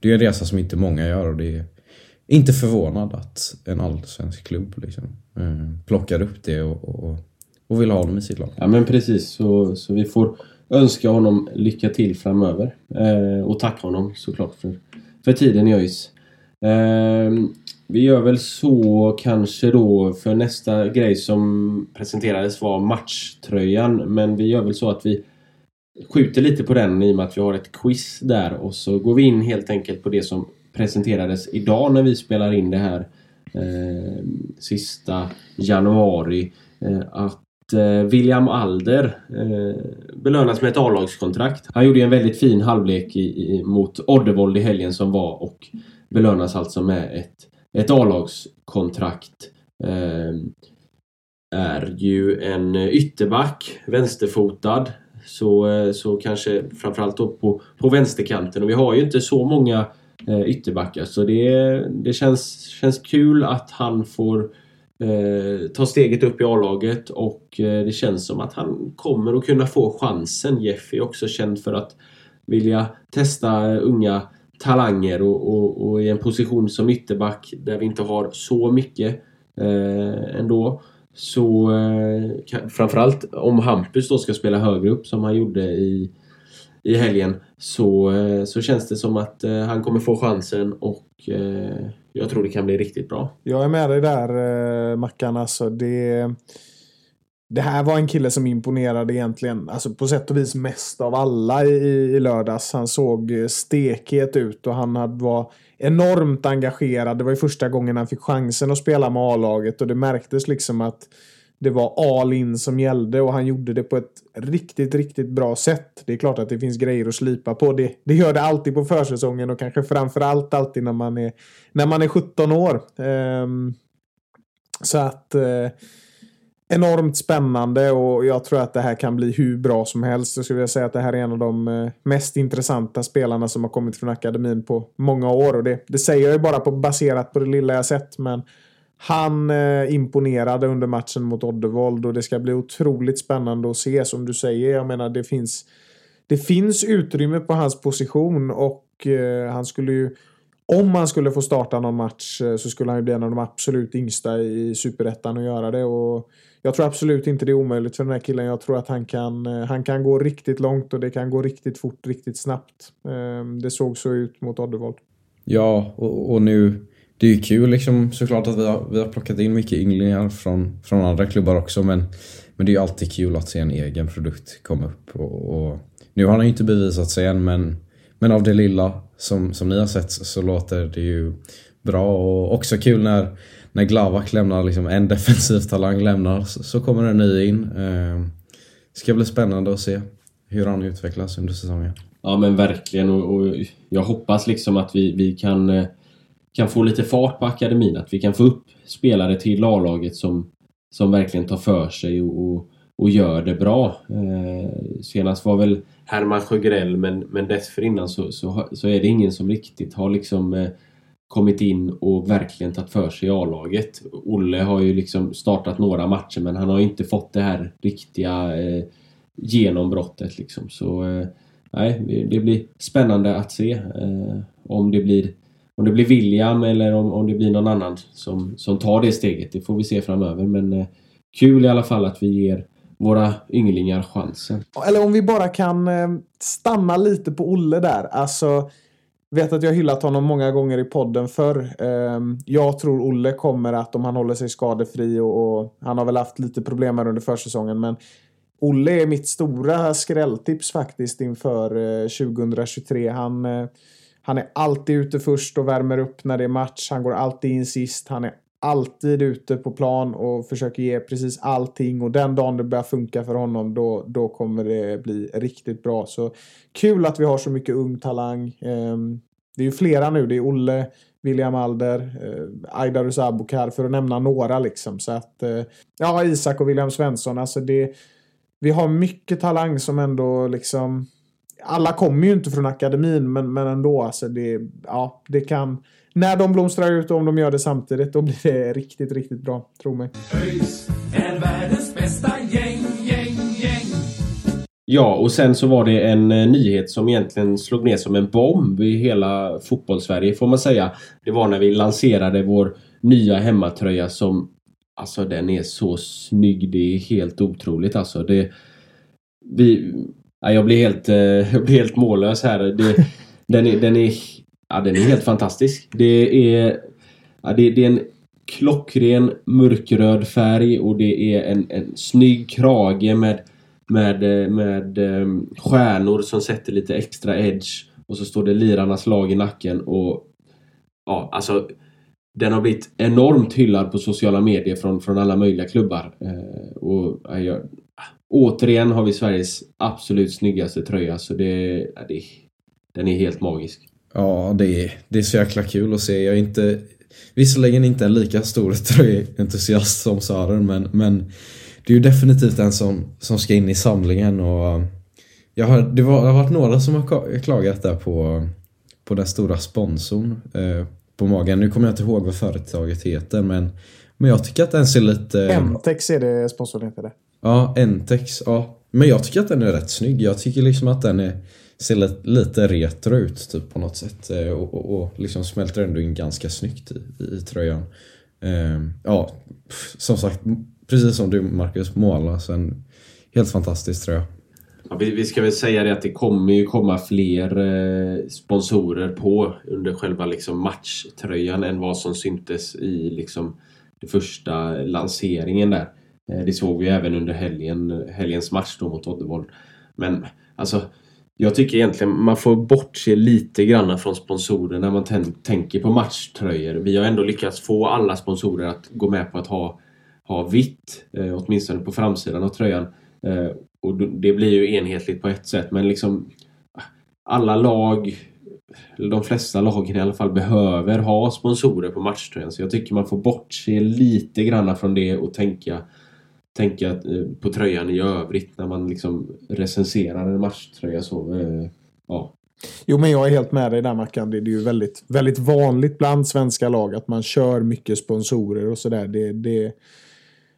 det är en resa som inte många gör och det är inte förvånad att en allsvensk klubb liksom, Mm. plockar upp det och, och, och vill ha honom i sitt lag. Ja men precis, så, så vi får önska honom lycka till framöver. Eh, och tacka honom såklart för, för tiden i ÖIS. Eh, vi gör väl så kanske då för nästa grej som presenterades var matchtröjan. Men vi gör väl så att vi skjuter lite på den i och med att vi har ett quiz där och så går vi in helt enkelt på det som presenterades idag när vi spelar in det här eh, sista januari. Eh, att eh, William Alder eh, belönas med ett A-lagskontrakt. Han gjorde en väldigt fin halvlek i, i, mot Oddevold i helgen som var och belönas alltså med ett, ett A-lagskontrakt. Eh, är ju en ytterback, vänsterfotad. Så, eh, så kanske framförallt då på, på vänsterkanten. Och vi har ju inte så många eh, ytterbackar. Så det, det känns, känns kul att han får eh, ta steget upp i A-laget och eh, det känns som att han kommer att kunna få chansen. Jeff är också känd för att vilja testa unga talanger och, och, och i en position som ytterback där vi inte har så mycket eh, ändå. Så eh, framförallt om Hampus då ska spela högre upp som han gjorde i i helgen så, eh, så känns det som att eh, han kommer få chansen och eh, jag tror det kan bli riktigt bra. Jag är med dig där Mackan. Alltså det, det här var en kille som imponerade egentligen alltså på sätt och vis mest av alla i, i lördags. Han såg stekhet ut och han var enormt engagerad. Det var ju första gången han fick chansen att spela med A-laget och det märktes liksom att det var all in som gällde och han gjorde det på ett riktigt, riktigt bra sätt. Det är klart att det finns grejer att slipa på. Det, det gör det alltid på försäsongen och kanske framförallt alltid när man är, när man är 17 år. Um, så att eh, enormt spännande och jag tror att det här kan bli hur bra som helst. Jag skulle vilja säga att det här är en av de eh, mest intressanta spelarna som har kommit från akademin på många år och det, det säger jag ju bara på, baserat på det lilla jag sett men han eh, imponerade under matchen mot Oddevold och det ska bli otroligt spännande att se som du säger. Jag menar det finns det finns utrymme på hans position och eh, han skulle ju om han skulle få starta någon match eh, så skulle han ju bli en av de absolut yngsta i superettan att göra det. Och jag tror absolut inte det är omöjligt för den här killen. Jag tror att han kan, eh, han kan gå riktigt långt och det kan gå riktigt fort, riktigt snabbt. Ehm, det såg så ut mot Oddevold. Ja, och, och nu det är ju kul liksom såklart att vi har, vi har plockat in mycket ynglingar från, från andra klubbar också men, men det är ju alltid kul att se en egen produkt komma upp. Och, och nu har han ju inte bevisat sig än men, men av det lilla som, som ni har sett så låter det ju bra och också kul när, när Glavak lämnar, liksom en defensiv talang lämnar så, så kommer en ny in. Eh, ska bli spännande att se hur han utvecklas under säsongen. Ja men verkligen och, och jag hoppas liksom att vi, vi kan eh kan få lite fart på akademin. Att vi kan få upp spelare till A-laget som, som verkligen tar för sig och, och, och gör det bra. Eh, senast var väl Herman Sjögrell men, men dessförinnan så, så, så är det ingen som riktigt har liksom eh, kommit in och verkligen tagit för sig i A-laget. Olle har ju liksom startat några matcher men han har inte fått det här riktiga eh, genombrottet liksom. Så eh, nej, det- det blir spännande att se eh, om det blir om det blir William eller om, om det blir någon annan som, som tar det steget. Det får vi se framöver. Men eh, kul i alla fall att vi ger våra ynglingar chansen. Eller om vi bara kan eh, stanna lite på Olle där. Alltså, vet att jag hyllat honom många gånger i podden förr. Eh, jag tror Olle kommer att, om han håller sig skadefri och, och han har väl haft lite problem här under försäsongen, men Olle är mitt stora skrälltips faktiskt inför eh, 2023. Han, eh, han är alltid ute först och värmer upp när det är match. Han går alltid in sist. Han är alltid ute på plan och försöker ge precis allting. Och den dagen det börjar funka för honom, då, då kommer det bli riktigt bra. Så kul att vi har så mycket ung talang. Ehm, det är ju flera nu. Det är Olle, William Alder, eh, Aidarus Abukar för att nämna några liksom. Så att, eh, ja, Isak och William Svensson. Alltså det, vi har mycket talang som ändå liksom... Alla kommer ju inte från akademin, men, men ändå. Alltså det, ja, det kan... När de blomstrar ut och om de gör det samtidigt, då blir det riktigt, riktigt bra. Tro mig. ÖIS är världens bästa gäng, gäng, gäng. Ja, och sen så var det en eh, nyhet som egentligen slog ner som en bomb i hela fotbollssverige får man säga. Det var när vi lanserade vår nya hemmatröja som Alltså den är så snygg. Det är helt otroligt alltså. Det, vi, ja, jag blir helt, eh, jag blir helt mållös här. Det, den, är, den, är, ja, den är helt fantastisk. Det är, ja, det, det är en klockren mörkröd färg och det är en, en snygg krage med med, eh, med eh, stjärnor som sätter lite extra edge. Och så står det lirarnas lag i nacken och ja, alltså den har blivit enormt hyllad på sociala medier från, från alla möjliga klubbar. Och ja, jag, återigen har vi Sveriges absolut snyggaste tröja så det, ja, det den är helt magisk. Ja, det är, det är så jäkla kul att se. Jag är inte, visserligen inte en lika stor tröjentusiast som Sören, men, men det är ju definitivt en som, som ska in i samlingen. Och jag har, det, var, det har varit några som har klagat där på, på den stora sponsorn eh, på magen. Nu kommer jag inte ihåg vad företaget heter, men, men jag tycker att den ser lite... Emtex är det sponsorn heter det. Ja, Entex. Ja. Men jag tycker att den är rätt snygg. Jag tycker liksom att den är, ser lite, retro ut typ på något sätt. Eh, och, och, och liksom smälter ändå in ganska snyggt i, i tröjan. Ehm, ja, som sagt, precis som du Marcus, måla. Så en helt fantastisk tröja. Ja, vi, vi ska väl säga det att det kommer ju komma fler eh, sponsorer på under själva liksom matchtröjan än vad som syntes i liksom den första lanseringen där. Eh, det såg vi även under helgen, helgens match då mot Oddevold. Men alltså jag tycker egentligen man får bortse lite grann från sponsorer när man tänker på matchtröjor. Vi har ändå lyckats få alla sponsorer att gå med på att ha, ha vitt, eh, åtminstone på framsidan av tröjan. Eh, och det blir ju enhetligt på ett sätt men liksom alla lag, eller de flesta lagen i alla fall, behöver ha sponsorer på matchtröjan. Så jag tycker man får bortse lite grann från det och tänka, tänka eh, på tröjan i övrigt när man liksom recenserar en matchtröja. Så, eh, ja. Jo, men jag är helt med dig där Mackan. Det är ju väldigt, väldigt vanligt bland svenska lag att man kör mycket sponsorer och sådär. Det, det,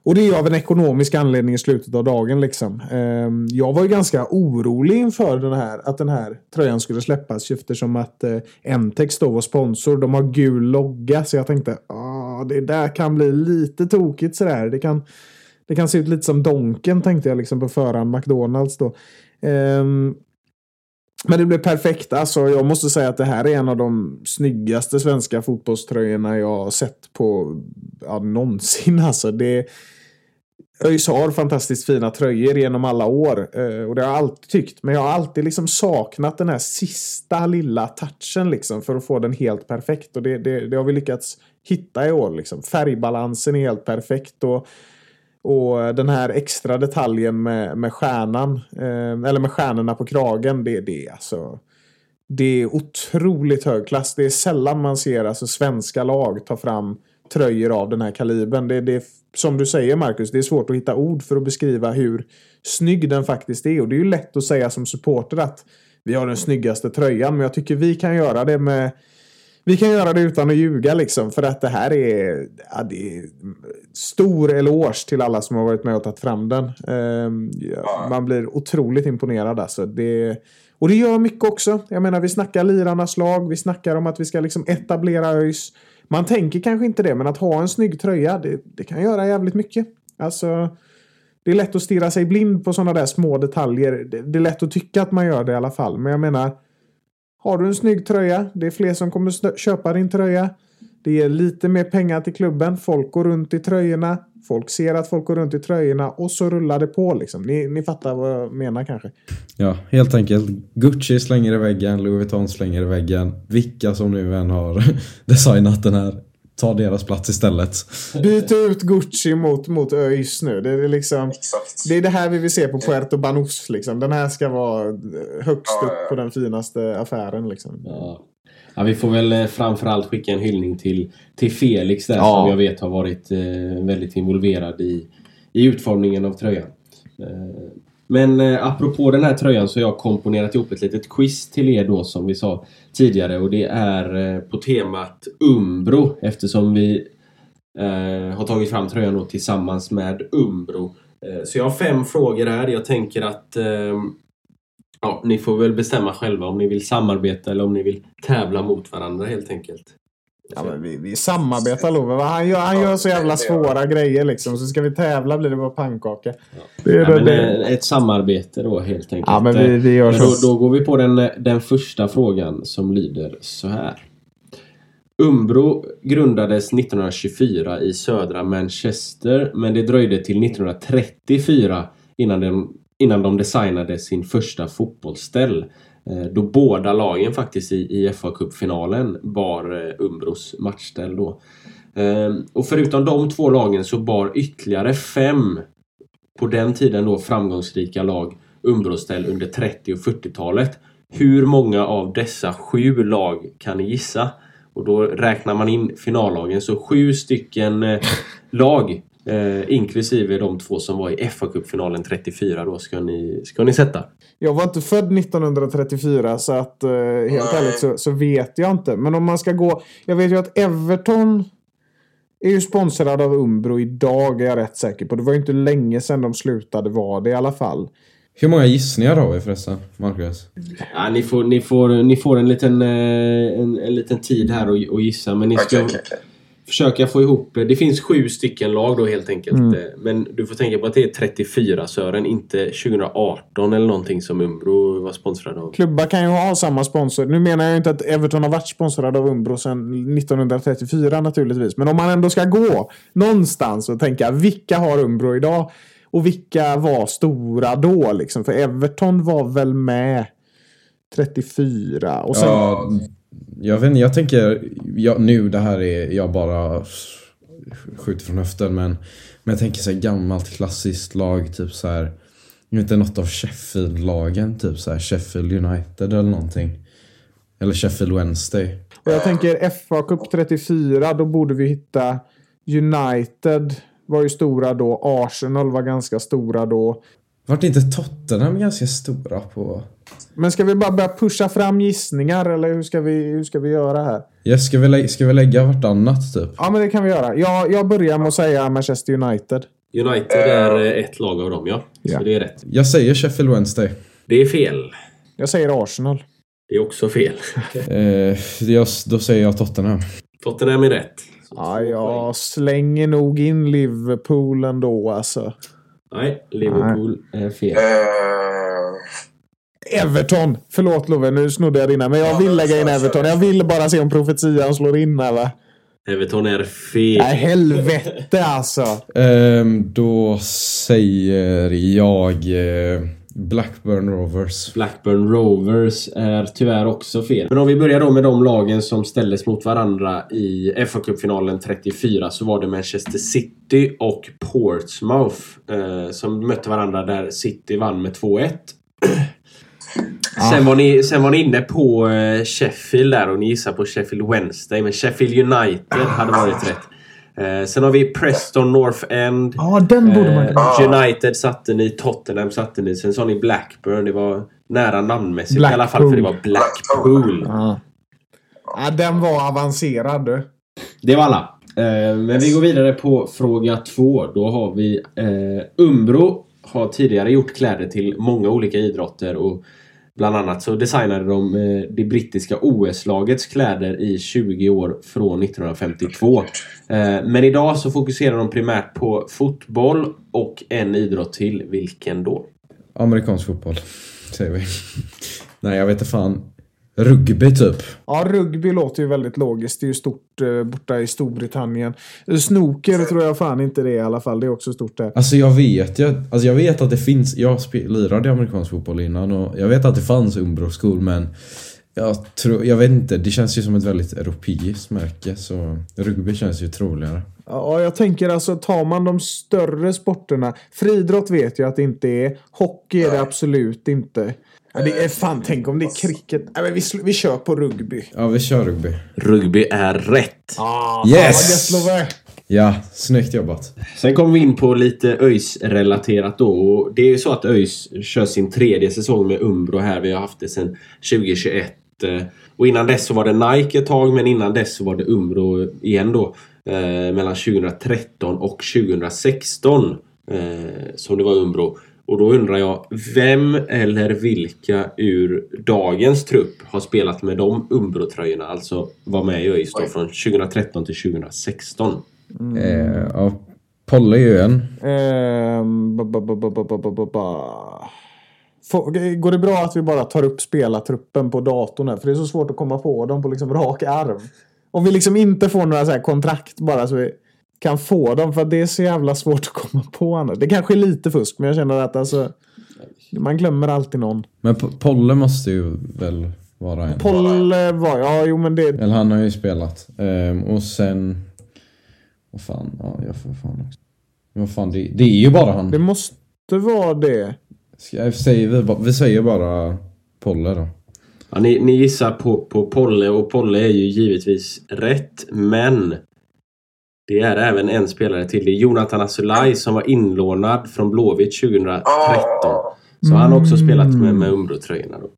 och det är av en ekonomisk anledning i slutet av dagen. Liksom. Ehm, jag var ju ganska orolig inför den här, att den här tröjan skulle släppas eftersom att Entex då var sponsor. De har gul logga så jag tänkte att det där kan bli lite tokigt sådär. Det kan, det kan se ut lite som Donken tänkte jag liksom på förhand, McDonalds då. Um, men det blev perfekt. Alltså, jag måste säga att det här är en av de snyggaste svenska fotbollströjorna jag har sett på ja, någonsin. Alltså, det, ÖIS har fantastiskt fina tröjor genom alla år. Eh, och det har jag alltid tyckt. Men jag har alltid liksom saknat den här sista lilla touchen liksom, för att få den helt perfekt. Och det, det, det har vi lyckats hitta i år. Liksom. Färgbalansen är helt perfekt. Och och den här extra detaljen med, med stjärnan, eh, eller med stjärnorna på kragen, det, det, är alltså, det är otroligt hög klass. Det är sällan man ser alltså, svenska lag ta fram tröjor av den här kalibern. Det, det, som du säger Marcus, det är svårt att hitta ord för att beskriva hur snygg den faktiskt är. Och det är ju lätt att säga som supporter att vi har den snyggaste tröjan, men jag tycker vi kan göra det med vi kan göra det utan att ljuga liksom. För att det här är, ja, det är stor eloge till alla som har varit med och tagit fram den. Ja, Man blir otroligt imponerad alltså. Det, Och det gör mycket också. Jag menar, vi snackar lirarnas lag, vi snackar om att vi ska liksom etablera ÖIS. Man tänker kanske inte det, men att ha en snygg tröja, det, det kan göra jävligt mycket. Alltså, det är lätt att stirra sig blind på sådana där små detaljer. Det, det är lätt att tycka att man gör det i alla fall. Men jag menar, har du en snygg tröja, det är fler som kommer köpa din tröja. Det ger lite mer pengar till klubben. Folk går runt i tröjorna. Folk ser att folk går runt i tröjorna och så rullar det på liksom. Ni, ni fattar vad jag menar kanske. Ja, helt enkelt. Gucci slänger i väggen, Louis Vuitton slänger i väggen. Vilka som nu än har designat den här, ta deras plats istället. Byt ut Gucci mot, mot ÖIS nu. Det är liksom... Exakt. Det är det här vi vill se på Puerto Banús liksom. Den här ska vara högst Ja, upp på den finaste affären liksom. Ja. Ja, vi får väl eh, framförallt skicka en hyllning till, till Felix där Ja. som jag vet har varit eh, väldigt involverad i, i utformningen av tröjan. Eh, men eh, apropå den här tröjan så har jag komponerat ihop ett litet quiz till er då som vi sa tidigare och det är eh, på temat Umbro eftersom vi eh, har tagit fram tröjan då tillsammans med Umbro. Eh, så jag har fem frågor här. Jag tänker att eh, Ja, ni får väl bestämma själva om ni vill samarbeta eller om ni vill tävla mot varandra helt enkelt. Ja, men vi, vi samarbetar Love. Han gör, han gör så jävla svåra grejer liksom. Så ska vi tävla blir det bara pannkaka. Det är Ja, det, ett samarbete då helt enkelt. Ja, men vi, vi gör Men då, så. då går vi på den, den första frågan som lyder så här. Umbro grundades 1924 i södra Manchester men det dröjde till 1934 innan de, innan de designade sin första fotbollsställ. Eh, Då båda lagen faktiskt i, i fa Cup-finalen bar eh, Umbros matchställ då. Eh, Och förutom de två lagen så bar ytterligare fem på den tiden då framgångsrika lag Umbroställ under 30 och 40-talet. Hur många av dessa sju lag kan ni gissa? Och då räknar man in finallagen. Så sju stycken eh, lag eh, inklusive de två som var i fa Cup-finalen 34 då ska ni, ska ni sätta. Jag var inte född 1934 så att eh, helt Nej. ärligt så, så vet jag inte. Men om man ska gå. Jag vet ju att Everton är ju sponsrad av Umbro idag är jag rätt säker på. Det var ju inte länge sedan de slutade vara det i alla fall. Hur många gissningar har vi förresten, Marcus? Ja, ni, får, ni, får, ni får en liten, eh, en, en liten tid här att gissa men ni ska Okej, okej, okej. Försöka få ihop. Det finns sju stycken lag då helt enkelt. Mm. Eh, Men du får tänka på att det är 34 Sören, inte 2018 eller någonting som Umbro var sponsrad av. Klubbar kan ju ha samma sponsor. Nu menar jag inte att Everton har varit sponsrad av Umbro sedan 1934 naturligtvis. Men om man ändå ska gå någonstans och tänka vilka har Umbro idag? Och vilka var stora då liksom? För Everton var väl med 34. Och sen, Ja, jag vet inte, jag tänker, ja, nu det här är, jag bara skjuter från höften men, men jag tänker så här gammalt klassiskt lag, typ så här. Jag vet inte, något av Sheffield-lagen, typ så här Sheffield United eller någonting. Eller Sheffield Wednesday. och jag tänker FA Cup 34, då borde vi hitta United var ju stora då. Arsenal var ganska stora då. Vart inte Tottenham ganska stora på... Men ska vi bara börja pusha fram gissningar eller hur ska vi, hur ska vi göra här? Ja, ska, vi lä- ska vi lägga vartannat typ? Ja, men det kan vi göra. Jag, jag börjar med att säga Manchester United. United är eh, ett lag av dem ja. Ja. Så det är rätt. Jag säger Sheffield Wednesday. Det är fel. Jag säger Arsenal. Det är också fel. Eh, jag, då säger jag Tottenham. Tottenham är rätt. Så Ja, jag slänger nog in Liverpool ändå alltså. Nej, Liverpool är fel. Everton! Förlåt Love, nu snodde jag dina. Men jag vill lägga in Everton. Jag vill bara se om profetian slår in här va. Everton är fel. Nej, helvete alltså. Ehm, då säger jag eh, Blackburn Rovers. Blackburn Rovers är tyvärr också fel. Men om vi börjar då med de lagen som ställdes mot varandra i fa Cup-finalen 34 så var det Manchester City och Portsmouth eh, som mötte varandra där City vann med 2-1. Sen, var ni, sen var ni inne på eh, Sheffield där och ni gissar på Sheffield Wednesday. Men Sheffield United hade varit rätt. Eh, sen har vi Preston North End. Ja, den borde man kunna. Eh, United satte ni, Tottenham satte ni. Sen sa ni Blackburn. Det var nära namnmässigt i alla fall för det var Blackpool. Ja. ja, den var avancerad du. Det var alla. Eh, men vi går vidare på fråga två. Då har vi eh, Umbro har tidigare gjort kläder till många olika idrotter och Bland annat så designade de eh, det brittiska OS-lagets kläder i 20 år från 1952. Eh, men idag så fokuserar de primärt på fotboll och en idrott till. Vilken då? Amerikansk fotboll, säger vi. Nej, jag vet inte fan. Rugby typ. Ja, rugby låter ju väldigt logiskt. Det är ju stort eh, borta i Storbritannien. Snooker tror jag fan inte det är i alla fall. Det är också stort där. Alltså jag vet ju, alltså jag vet att det finns, jag lirade amerikansk fotboll innan och jag vet att det fanns Umbro-skor men jag tror, jag vet inte, det känns ju som ett väldigt europeiskt märke så rugby känns ju troligare. Ja, jag tänker alltså tar man de större sporterna. Friidrott vet jag att det inte är. Hockey är det absolut inte. Ja, det är fan, tänk om det är cricket. Nej, men vi, vi kör på rugby. Ja, vi kör rugby. Rugby är rätt. Ah, Yes! Fan vad. Ja, snyggt jobbat. Sen kommer vi in på lite ÖIS-relaterat då. Och det är ju så att ÖIS kör sin tredje säsong med Umbro här. Vi har haft det sedan 2021. eh, Och innan dess så var det Nike ett tag, men innan dess så var det Umbro igen då. Eh, mellan 2013 och 2016 eh, som det var Umbro. Och då undrar jag, vem eller vilka ur dagens trupp har spelat med de Umbro-tröjorna? Alltså var med i ÖIS från 2013 till 2016. Mm. Eh, ja, Polle är ju en. Går det bra att vi bara tar upp spelartruppen på datorn här? För det är så svårt att komma på dem på liksom rak arm. Om vi liksom inte får några så kontrakt bara så vi kan få dem. För det är så jävla svårt att komma på annars. Det kanske är lite fusk men jag känner att alltså. Man glömmer alltid någon. Men Polle måste ju väl vara en. Poll eh, var, ja jo men det. Eller han har ju spelat. Ehm, och sen... Vad fan, ja jag får fan också. Vad fan, det, det är ju bara han. Det måste vara det. Ska, säger vi, vi säger bara Polle då. Ja, ni, ni gissar på, på Polle och Polle är ju givetvis rätt. Men det är även en spelare till. Det är Jonathan Asulaj som var inlånad från Blåvitt 2013. Så han har också spelat med, med Umbro-tröjorna då.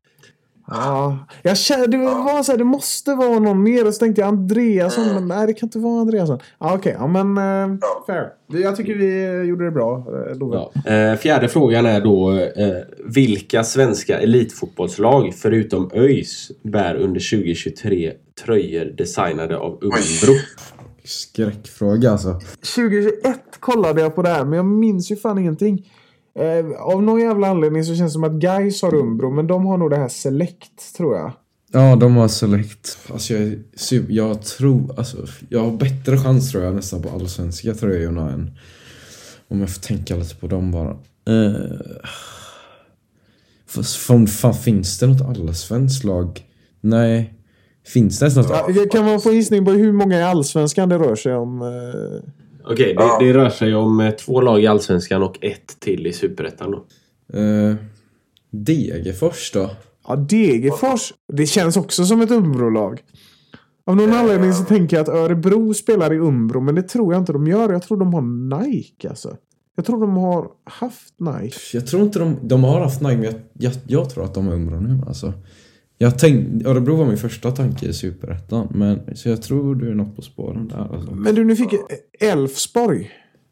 Ja, jag kände, det, var så här, det måste vara någon mer. Och så tänkte jag Andreasson, men nej det kan inte vara Andreasson. Ja, Okej, ja men uh, fair. Jag tycker vi eh, gjorde det bra, Love. Ja. Eh, fjärde frågan är då eh, vilka svenska elitfotbollslag förutom ÖIS bär under 2023 tröjor designade av Umbro? Skräckfråga alltså. 2021 kollade jag på det här, men jag minns ju fan ingenting. Eh, av någon jävla anledning så känns det som att Gais har Umbro, men de har nog det här Select, tror jag. Ja, de har select. Alltså jag, jag tror, alltså jag har bättre chans tror jag nästan på allsvenska tröjorna än om jag får tänka lite på dem bara. Uh, fan, fan finns det något allsvenskt lag? Nej. Finns det ens något? Ja, kan man få gissning på hur många i Allsvenskan det rör sig om? eh? Okej, det, det rör sig om eh, två lag i Allsvenskan och ett till i Superettan då. Uh, Degerfors då? Ja, Degerfors. Det känns också som ett Umbro-lag. Av någon anledning så tänker jag att Örebro spelar i Umbro, men det tror jag inte de gör. Jag tror de har Nike alltså. Jag tror de har haft Nike. Jag tror inte de, de har haft Nike, men jag, jag, jag tror att de är Umbro nu alltså. Jag tänkte, Örebro var min första tanke i Superettan, men så jag tror du är något på spåren där alltså. Men du, nu fick Elfsborg.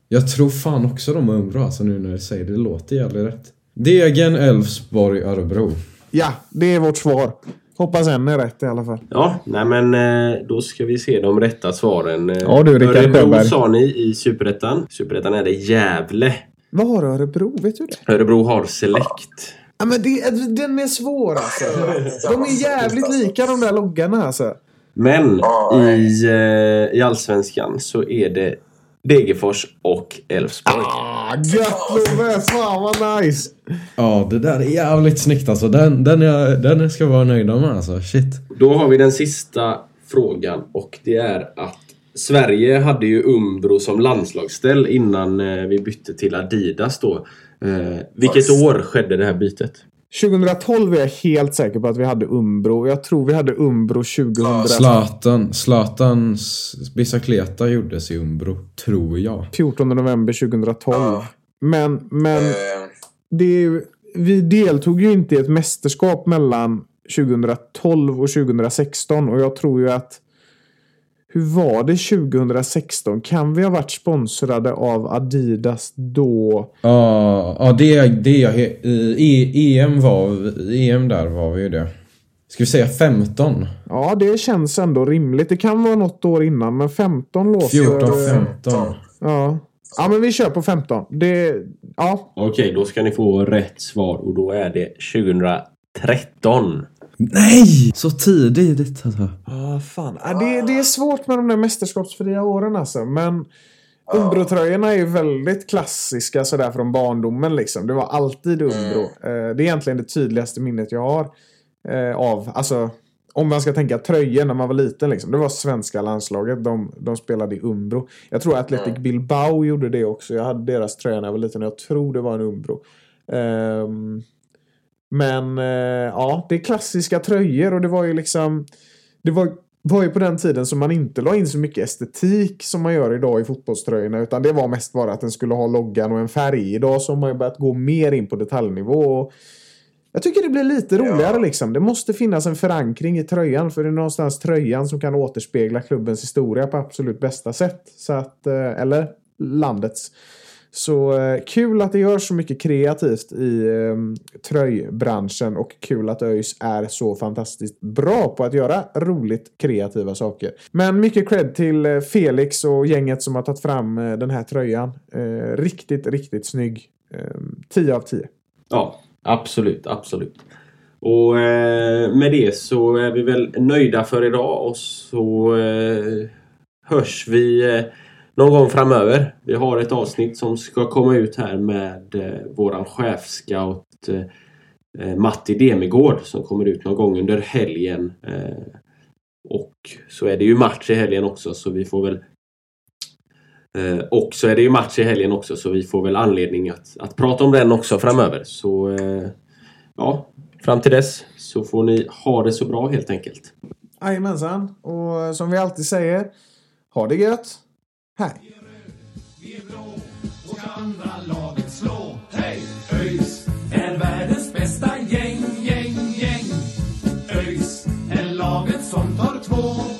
Jag tror fan också de är Umbro alltså nu när du säger det. Det låter jävligt rätt. Degen, Elfsborg, Örebro. Ja, det är vårt svar. Hoppas en är rätt i alla fall. Ja, nej men eh, då ska vi se de rätta svaren. Eh, Ja, du, Rickard Örebro Sjöberg. sa ni i Superettan. Superettan är det Gävle. Vad har Örebro? Vet du det? Örebro har Select. Ja, men det, den är svår alltså. De är jävligt lika de där loggarna alltså. Men i, eh, i Allsvenskan så är det Degerfors och Elfsborg. Ah, gött Love! Fan vad nice! Ja, det där är jävligt snyggt alltså. Den, den, är, den ska jag vara nöjda med alltså. Shit. Då har vi den sista frågan och det är att Sverige hade ju Umbro som landslagsställ innan eh, vi bytte till Adidas då. Eh, vilket år skedde det här bytet? 2012 är jag helt säker på att vi hade Umbro. Jag tror vi hade Umbro 2014 Zlatan, Zlatans Bicicleta gjordes i Umbro, tror jag. november 2012. Men, men det är ju, vi deltog ju inte i ett mästerskap mellan 2012 och 2016 och jag tror ju att Hur var det 2016? Kan vi ha varit sponsrade av Adidas då? Ja, ja det, det jag, i EM var, EM där var vi ju det. Ska vi säga 15? Ja, det känns ändå rimligt. Det kan vara något år innan, men 15 låter... 14, 15. Ja. Ja, men vi kör på 15. Det... Ja. Okej, då ska ni få rätt svar och då är det 2013. Nej! Så tidigt alltså. Ja, fan. Ja, det, det är svårt med de där mästerskapsfria åren alltså. Men Umbro-tröjorna är ju väldigt klassiska sådär från barndomen liksom. Det var alltid Umbro. Eh, Det är egentligen det tydligaste minnet jag har. eh, Av, alltså om man ska tänka tröjor när man var liten liksom. Det var svenska landslaget. De, de spelade i Umbro. Jag tror Athletic Bilbao gjorde det också. Jag hade deras tröja när jag var liten och jag tror det var en Umbro. Ehm, men eh, ja, det är klassiska tröjor och det var ju liksom... Det var, var ju på den tiden som man inte la in så mycket estetik som man gör idag i fotbollströjorna. Utan det var mest bara att den skulle ha loggan och en färg. Idag så har man ju börjat gå mer in på detaljnivå. Jag tycker det blir lite roligare liksom. Det måste finnas en förankring i tröjan. För det är någonstans tröjan som kan återspegla klubbens historia på absolut bästa sätt. Så att, eh, eller landets. Så eh, kul att det görs så mycket kreativt i eh, tröjbranschen och kul att ÖIS är så fantastiskt bra på att göra roligt kreativa saker. Men mycket cred till eh, Felix och gänget som har tagit fram eh, den här tröjan. Eh, riktigt, riktigt snygg. Eh, 10 av 10. Ja, absolut, absolut. Och eh, med det så är vi väl nöjda för idag och så eh, hörs vi eh, någon gång framöver. Vi har ett avsnitt som ska komma ut här med eh, våran chefscout eh, eh, Matti Demigård som kommer ut någon gång under helgen. Eh, och så är det ju match i helgen också så vi får väl Eh, och så är det ju match i helgen också så vi får väl anledning att, att prata om den också framöver. Så eh, ja, fram till dess så får ni ha det så bra helt enkelt. Jajamensan. Och som vi alltid säger, ha det gött. Här. Vi är blå och ska andra laget slå. Hej! ÖIS är världens bästa gäng, gäng, gäng. ÖIS är laget som tar två